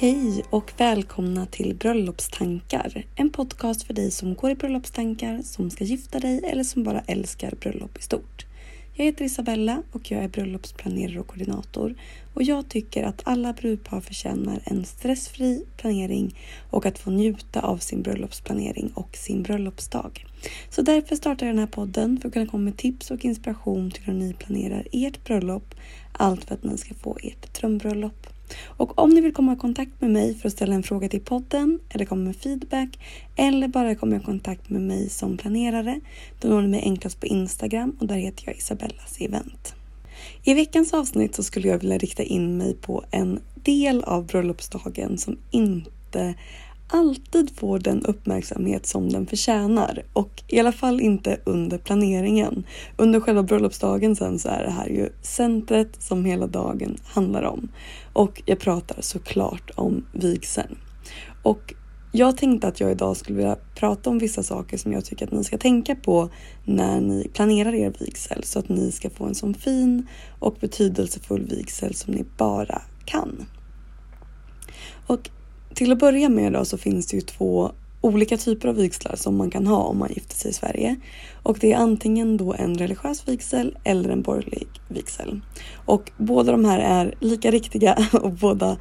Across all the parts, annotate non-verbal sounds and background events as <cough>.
Hej och välkomna till Bröllopstankar. En podcast för dig som går i bröllopstankar, som ska gifta dig eller som bara älskar bröllop i stort. Jag heter Isabella och jag är bröllopsplanerare och koordinator och jag tycker att alla brudpar förtjänar en stressfri planering och att få njuta av sin bröllopsplanering och sin bröllopsdag. Så därför startar jag den här podden för att kunna komma med tips och inspiration till hur ni planerar ert bröllop. Allt för att ni ska få ert drömbröllop. Och om ni vill komma i kontakt med mig för att ställa en fråga till podden eller komma med feedback eller bara komma i kontakt med mig som planerare, då når ni mig enklast på Instagram och där heter jag Isabellas event. I veckans avsnitt så skulle jag vilja rikta in mig på en del av bröllopsdagen som inte alltid får den uppmärksamhet som den förtjänar och i alla fall inte under planeringen. Under själva bröllopsdagen sen så är det här ju centret som hela dagen handlar om och jag pratar såklart om vigseln. Och jag tänkte att jag idag skulle vilja prata om vissa saker som jag tycker att ni ska tänka på när ni planerar er vigsel så att ni ska få en sån fin och betydelsefull vigsel som ni bara kan. Och till att börja med då så finns det ju två olika typer av vigslar som man kan ha om man gifter sig i Sverige. Och det är antingen då en religiös vigsel eller en borgerlig vigsel. Och båda de här är lika riktiga <laughs> och båda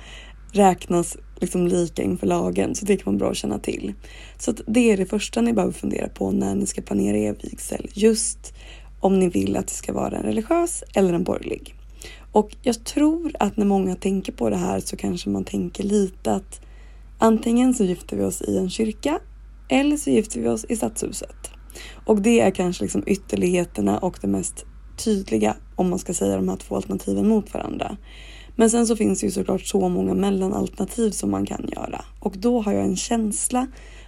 räknas liksom lika inför lagen så det kan vara bra att känna till. Så det är det första ni behöver fundera på när ni ska planera er vigsel. Just om ni vill att det ska vara en religiös eller en borgerlig. Och jag tror att när många tänker på det här så kanske man tänker lite att Antingen så gifter vi oss i en kyrka eller så gifter vi oss i stadshuset. Och det är kanske liksom ytterligheterna och det mest tydliga om man ska säga de här två alternativen mot varandra. Men sen så finns det ju såklart så många mellanalternativ som man kan göra och då har jag en känsla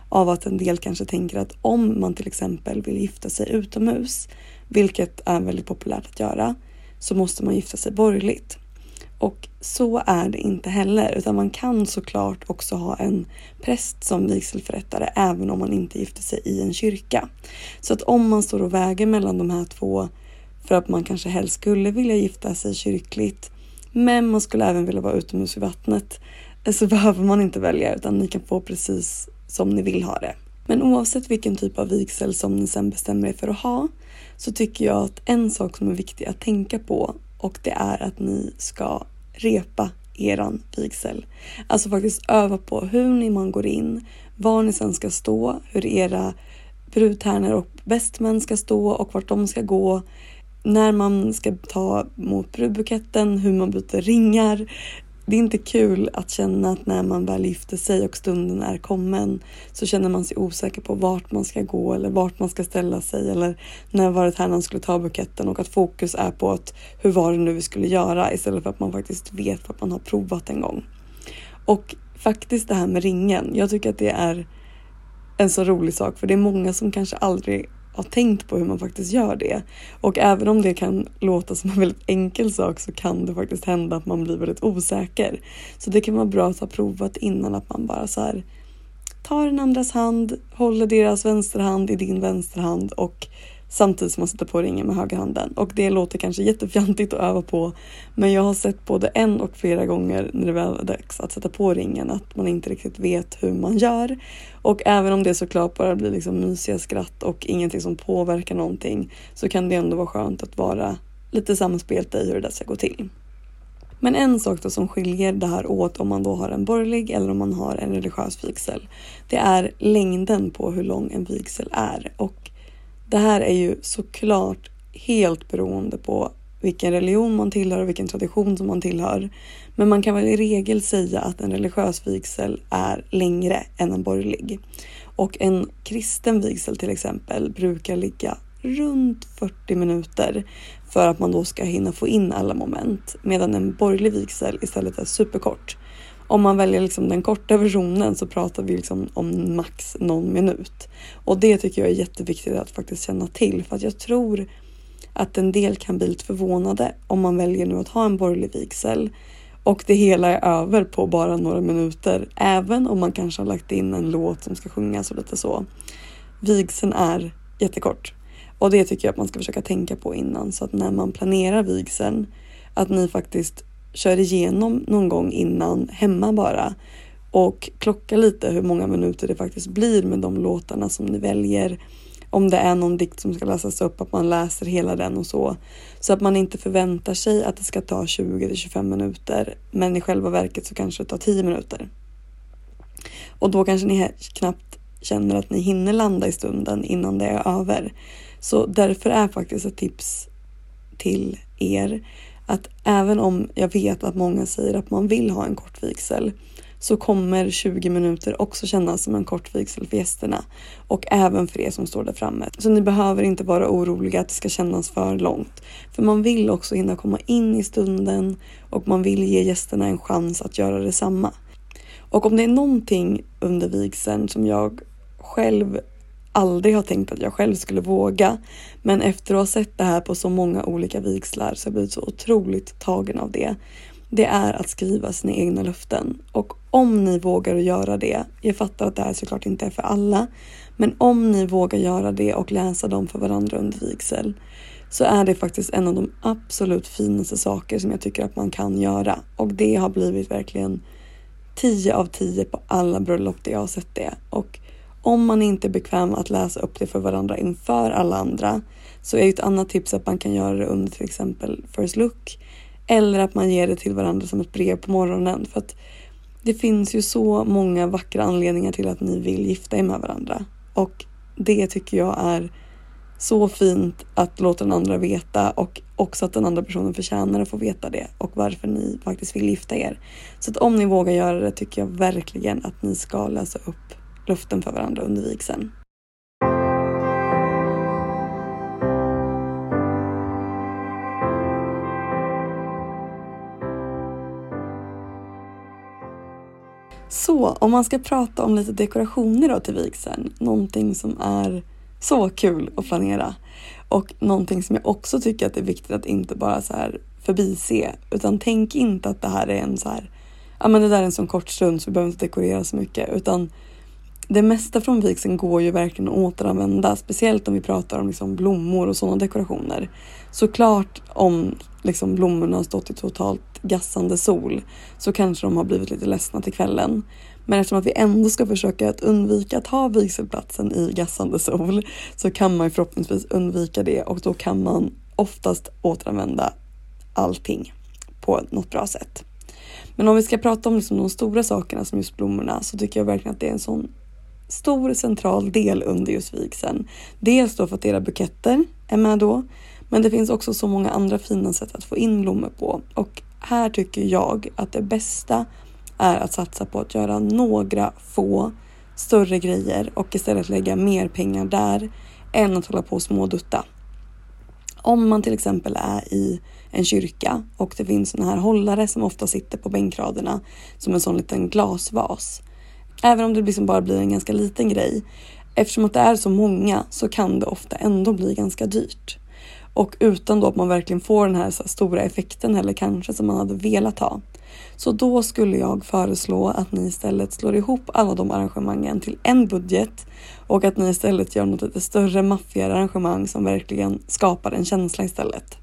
av att en del kanske tänker att om man till exempel vill gifta sig utomhus, vilket är väldigt populärt att göra, så måste man gifta sig borgerligt. Och så är det inte heller, utan man kan såklart också ha en präst som vigselförrättare även om man inte gifter sig i en kyrka. Så att om man står och väger mellan de här två för att man kanske helst skulle vilja gifta sig kyrkligt, men man skulle även vilja vara utomhus i vattnet, eh, så <laughs> behöver man inte välja utan ni kan få precis som ni vill ha det. Men oavsett vilken typ av vigsel som ni sen bestämmer er för att ha så tycker jag att en sak som är viktig att tänka på och det är att ni ska repa eran vigsel. Alltså faktiskt öva på hur ni man går in, var ni sen ska stå, hur era brudtärnor och bästmän ska stå och vart de ska gå, när man ska ta mot brudbuketten, hur man byter ringar, det är inte kul att känna att när man väl gifter sig och stunden är kommen så känner man sig osäker på vart man ska gå eller vart man ska ställa sig eller när var det här man skulle ta buketten och att fokus är på att hur var det nu vi skulle göra istället för att man faktiskt vet vad man har provat en gång. Och faktiskt det här med ringen. Jag tycker att det är en så rolig sak för det är många som kanske aldrig har tänkt på hur man faktiskt gör det. Och även om det kan låta som en väldigt enkel sak så kan det faktiskt hända att man blir väldigt osäker. Så det kan vara bra att ha provat innan att man bara så här tar den andras hand, håller deras vänsterhand i din vänsterhand och samtidigt som man sätter på ringen med högerhanden. Och det låter kanske jättefjantigt att öva på men jag har sett både en och flera gånger när det väl är dags att sätta på ringen att man inte riktigt vet hur man gör. Och även om det såklart bara blir liksom mysiga skratt och ingenting som påverkar någonting så kan det ändå vara skönt att vara lite samspelt i hur det där ska gå till. Men en sak då som skiljer det här åt om man då har en borgerlig eller om man har en religiös vigsel. Det är längden på hur lång en vigsel är och det här är ju såklart helt beroende på vilken religion man tillhör och vilken tradition som man tillhör. Men man kan väl i regel säga att en religiös vigsel är längre än en borgerlig. Och en kristen vigsel till exempel brukar ligga runt 40 minuter för att man då ska hinna få in alla moment. Medan en borgerlig vigsel istället är superkort. Om man väljer liksom den korta versionen så pratar vi liksom om max någon minut. Och det tycker jag är jätteviktigt att faktiskt känna till för att jag tror att en del kan bli lite förvånade om man väljer nu att ha en borgerlig vigsel och det hela är över på bara några minuter, även om man kanske har lagt in en låt som ska sjungas och lite så. Vigseln är jättekort och det tycker jag att man ska försöka tänka på innan så att när man planerar vigseln att ni faktiskt kör igenom någon gång innan hemma bara och klocka lite hur många minuter det faktiskt blir med de låtarna som ni väljer. Om det är någon dikt som ska läsas upp, att man läser hela den och så. Så att man inte förväntar sig att det ska ta 20 till 25 minuter, men i själva verket så kanske det tar 10 minuter. Och då kanske ni knappt känner att ni hinner landa i stunden innan det är över. Så därför är faktiskt ett tips till er att även om jag vet att många säger att man vill ha en kort vigsel så kommer 20 minuter också kännas som en kort vigsel för gästerna och även för er som står där framme. Så ni behöver inte vara oroliga att det ska kännas för långt. För man vill också hinna komma in i stunden och man vill ge gästerna en chans att göra detsamma. Och om det är någonting under vigseln som jag själv aldrig har tänkt att jag själv skulle våga. Men efter att ha sett det här på så många olika vigslar så har jag blivit så otroligt tagen av det. Det är att skriva sina egna löften. Och om ni vågar att göra det, jag fattar att det här såklart inte är för alla, men om ni vågar göra det och läsa dem för varandra under vigsel så är det faktiskt en av de absolut finaste saker som jag tycker att man kan göra. Och det har blivit verkligen 10 av 10 på alla bröllop där jag har sett det. Och om man inte är bekväm att läsa upp det för varandra inför alla andra så är ett annat tips att man kan göra det under till exempel first look eller att man ger det till varandra som ett brev på morgonen för att det finns ju så många vackra anledningar till att ni vill gifta er med varandra och det tycker jag är så fint att låta den andra veta och också att den andra personen förtjänar att få veta det och varför ni faktiskt vill gifta er. Så att om ni vågar göra det tycker jag verkligen att ni ska läsa upp luften för varandra under vigseln. Så om man ska prata om lite dekorationer då till vigseln, någonting som är så kul att planera och någonting som jag också tycker att det är viktigt att inte bara så här förbise utan tänk inte att det här är en så här ja men det där är en sån kort stund så vi behöver inte dekorera så mycket utan det mesta från vigseln går ju verkligen att återanvända, speciellt om vi pratar om liksom blommor och sådana dekorationer. Såklart om liksom blommorna har stått i totalt gassande sol så kanske de har blivit lite ledsna till kvällen. Men eftersom att vi ändå ska försöka att undvika att ha vigselplatsen i gassande sol så kan man förhoppningsvis undvika det och då kan man oftast återanvända allting på något bra sätt. Men om vi ska prata om liksom de stora sakerna som just blommorna så tycker jag verkligen att det är en sån stor central del under just vigseln. Dels då för att era buketter är med då, men det finns också så många andra fina sätt att få in blommor på och här tycker jag att det bästa är att satsa på att göra några få större grejer och istället lägga mer pengar där än att hålla på och smådutta. Om man till exempel är i en kyrka och det finns såna här hållare som ofta sitter på bänkraderna som en sån liten glasvas Även om det liksom bara blir en ganska liten grej. Eftersom att det är så många så kan det ofta ändå bli ganska dyrt. Och utan då att man verkligen får den här, här stora effekten eller kanske som man hade velat ha. Så då skulle jag föreslå att ni istället slår ihop alla de arrangemangen till en budget och att ni istället gör något lite större, maffigare arrangemang som verkligen skapar en känsla istället.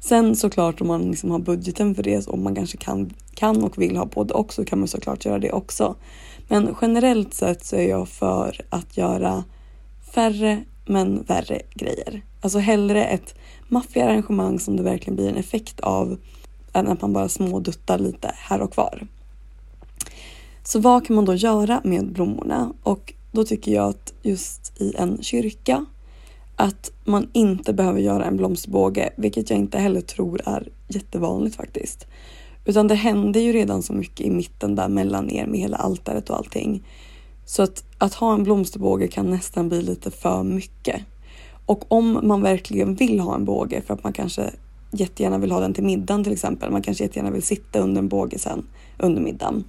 Sen såklart om man liksom har budgeten för det och man kanske kan, kan och vill ha både och så kan man såklart göra det också. Men generellt sett så är jag för att göra färre men värre grejer. Alltså hellre ett maffigare arrangemang som det verkligen blir en effekt av än att man bara småduttar lite här och var. Så vad kan man då göra med blommorna? Och då tycker jag att just i en kyrka att man inte behöver göra en blomsterbåge, vilket jag inte heller tror är jättevanligt faktiskt. Utan det händer ju redan så mycket i mitten där mellan er med hela altaret och allting. Så att, att ha en blomsterbåge kan nästan bli lite för mycket. Och om man verkligen vill ha en båge för att man kanske jättegärna vill ha den till middagen till exempel. Man kanske jättegärna vill sitta under en båge sen under middagen.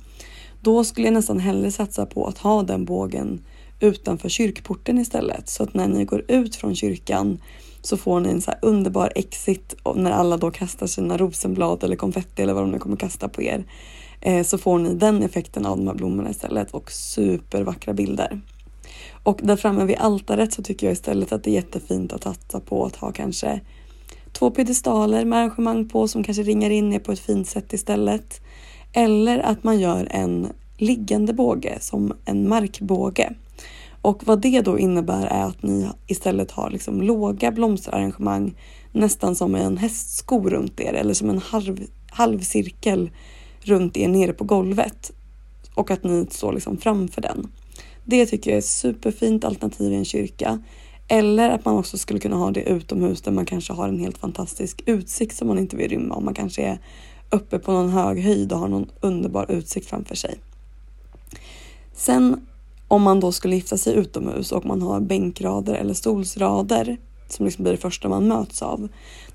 Då skulle jag nästan hellre satsa på att ha den bågen utanför kyrkporten istället. Så att när ni går ut från kyrkan så får ni en så underbar exit när alla då kastar sina rosenblad eller konfetti eller vad de nu kommer kasta på er. Eh, så får ni den effekten av de här blommorna istället och supervackra bilder. Och där framme vid altaret så tycker jag istället att det är jättefint att satsa på att ha kanske två piedestaler med arrangemang på som kanske ringar in er på ett fint sätt istället. Eller att man gör en liggande båge som en markbåge. Och vad det då innebär är att ni istället har liksom låga blomsterarrangemang nästan som en hästsko runt er eller som en halv, halvcirkel runt er nere på golvet. Och att ni står liksom framför den. Det tycker jag är ett superfint alternativ i en kyrka. Eller att man också skulle kunna ha det utomhus där man kanske har en helt fantastisk utsikt som man inte vill rymma om man kanske är uppe på någon hög höjd och har någon underbar utsikt framför sig. Sen om man då skulle gifta sig utomhus och man har bänkrader eller stolsrader som liksom blir det första man möts av.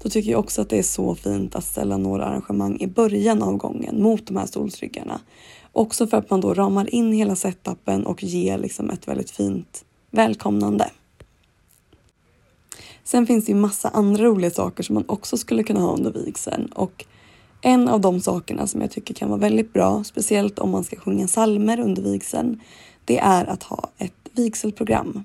Då tycker jag också att det är så fint att ställa några arrangemang i början av gången mot de här stolsryggarna. Också för att man då ramar in hela setupen och ger liksom ett väldigt fint välkomnande. Sen finns det ju massa andra roliga saker som man också skulle kunna ha under vigseln och en av de sakerna som jag tycker kan vara väldigt bra, speciellt om man ska sjunga salmer under vigseln, det är att ha ett vigselprogram.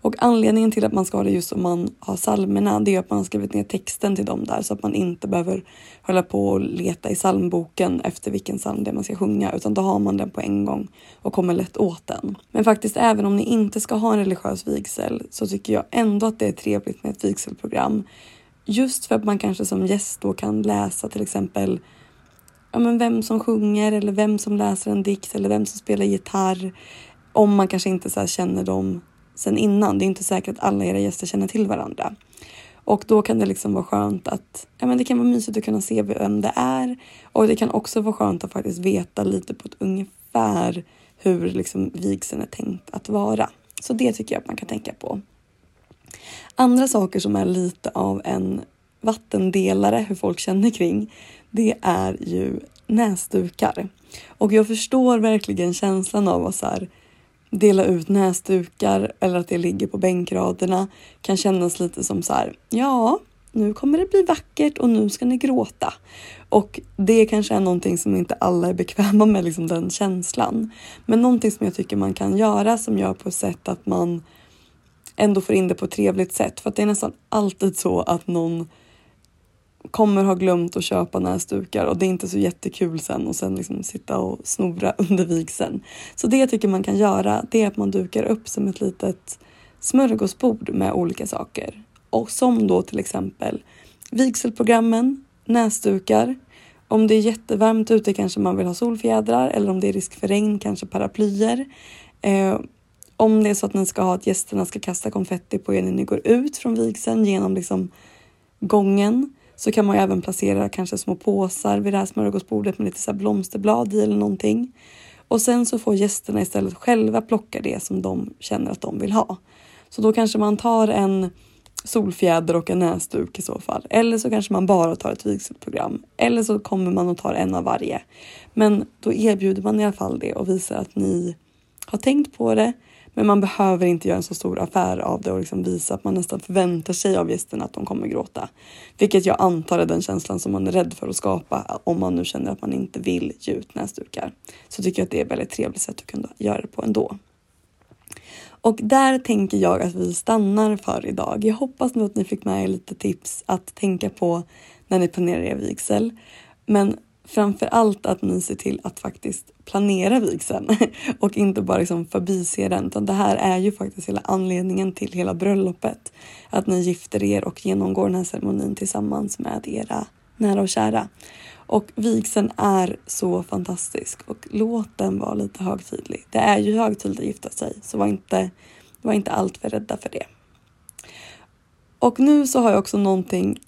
Och anledningen till att man ska ha det just om man har salmerna, det är att man har skrivit ner texten till dem där så att man inte behöver hålla på och leta i salmboken efter vilken psalm det är man ska sjunga, utan då har man den på en gång och kommer lätt åt den. Men faktiskt, även om ni inte ska ha en religiös vigsel så tycker jag ändå att det är trevligt med ett vigselprogram. Just för att man kanske som gäst då kan läsa till exempel ja, men vem som sjunger eller vem som läser en dikt eller vem som spelar gitarr. Om man kanske inte så känner dem sen innan. Det är inte säkert att alla era gäster känner till varandra. Och då kan det liksom vara skönt att, ja men det kan vara mysigt att kunna se vem det är. Och det kan också vara skönt att faktiskt veta lite på ett ungefär hur liksom vigseln är tänkt att vara. Så det tycker jag att man kan tänka på. Andra saker som är lite av en vattendelare, hur folk känner kring, det är ju näsdukar. Och jag förstår verkligen känslan av att så här, dela ut näsdukar eller att det ligger på bänkraderna kan kännas lite som så här, ja, nu kommer det bli vackert och nu ska ni gråta. Och det kanske är någonting som inte alla är bekväma med, liksom den känslan. Men någonting som jag tycker man kan göra som gör på ett sätt att man ändå får in det på ett trevligt sätt. För att det är nästan alltid så att någon kommer ha glömt att köpa näsdukar och det är inte så jättekul sen och sen liksom sitta och snora <laughs> under vigseln. Så det jag tycker man kan göra det är att man dukar upp som ett litet smörgåsbord med olika saker. Och som då till exempel vigselprogrammen, näsdukar, om det är jättevarmt ute kanske man vill ha solfjädrar eller om det är risk för regn kanske paraplyer. Eh, om det är så att ni ska ha att gästerna ska kasta konfetti på er när ni går ut från vigseln genom liksom gången så kan man ju även placera kanske små påsar vid det här smörgåsbordet med lite så blomsterblad i eller någonting. Och sen så får gästerna istället själva plocka det som de känner att de vill ha. Så då kanske man tar en solfjäder och en näsduk i så fall. Eller så kanske man bara tar ett vigselprogram. Eller så kommer man och tar en av varje. Men då erbjuder man i alla fall det och visar att ni har tänkt på det men man behöver inte göra en så stor affär av det och liksom visa att man nästan förväntar sig av gästerna att de kommer gråta. Vilket jag antar är den känslan som man är rädd för att skapa om man nu känner att man inte vill ge ut näsdukar. Så tycker jag att det är ett väldigt trevligt sätt att kunna göra det på ändå. Och där tänker jag att vi stannar för idag. Jag hoppas nu att ni fick med er lite tips att tänka på när ni planerar er vigsel. Men framför allt att ni ser till att faktiskt planera vigseln <laughs> och inte bara liksom förbise den. Utan det här är ju faktiskt hela anledningen till hela bröllopet. Att ni gifter er och genomgår den här ceremonin tillsammans med era nära och kära. Och vigseln är så fantastisk och låt den vara lite högtidlig. Det är ju högtidligt att gifta sig, så var inte, var inte alltför rädda för det. Och nu så har jag också någonting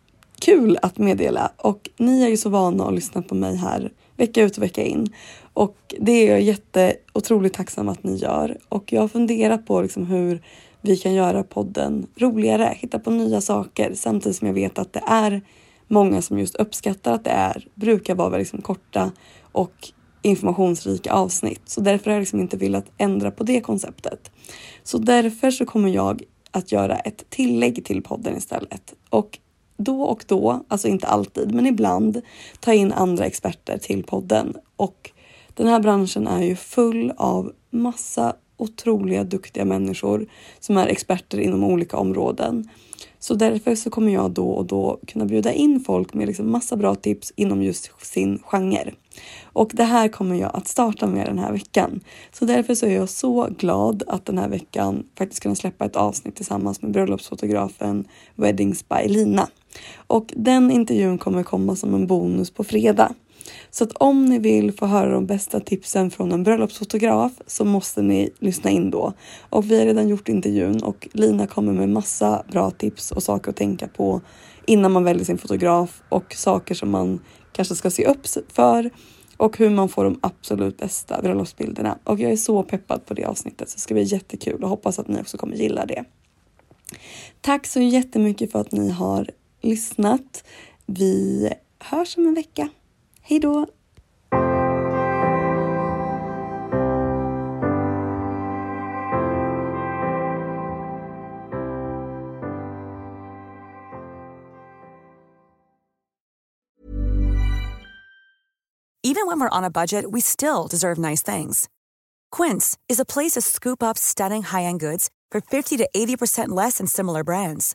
kul att meddela och ni är ju så vana att lyssna på mig här vecka ut och vecka in och det är jag jätte otroligt tacksam att ni gör och jag har funderat på liksom hur vi kan göra podden roligare, hitta på nya saker samtidigt som jag vet att det är många som just uppskattar att det är, brukar vara liksom korta och informationsrika avsnitt. Så därför har jag liksom inte velat ändra på det konceptet. Så därför så kommer jag att göra ett tillägg till podden istället. Och då och då, alltså inte alltid, men ibland ta in andra experter till podden. Och den här branschen är ju full av massa otroliga duktiga människor som är experter inom olika områden. Så därför så kommer jag då och då kunna bjuda in folk med liksom massa bra tips inom just sin genre. Och det här kommer jag att starta med den här veckan. Så därför så är jag så glad att den här veckan faktiskt kunna släppa ett avsnitt tillsammans med bröllopsfotografen Weddings by Lina. Och den intervjun kommer komma som en bonus på fredag. Så att om ni vill få höra de bästa tipsen från en bröllopsfotograf så måste ni lyssna in då. Och vi har redan gjort intervjun och Lina kommer med massa bra tips och saker att tänka på innan man väljer sin fotograf och saker som man kanske ska se upp för och hur man får de absolut bästa bröllopsbilderna. Och jag är så peppad på det avsnittet så det ska bli jättekul och hoppas att ni också kommer gilla det. Tack så jättemycket för att ni har lyssnat. Vi hörs om en vecka. Hej då! Even when we're on a budget, we still deserve nice things. Quince is a place to scoop up stunning high-end goods for 50 to 80% less than similar brands.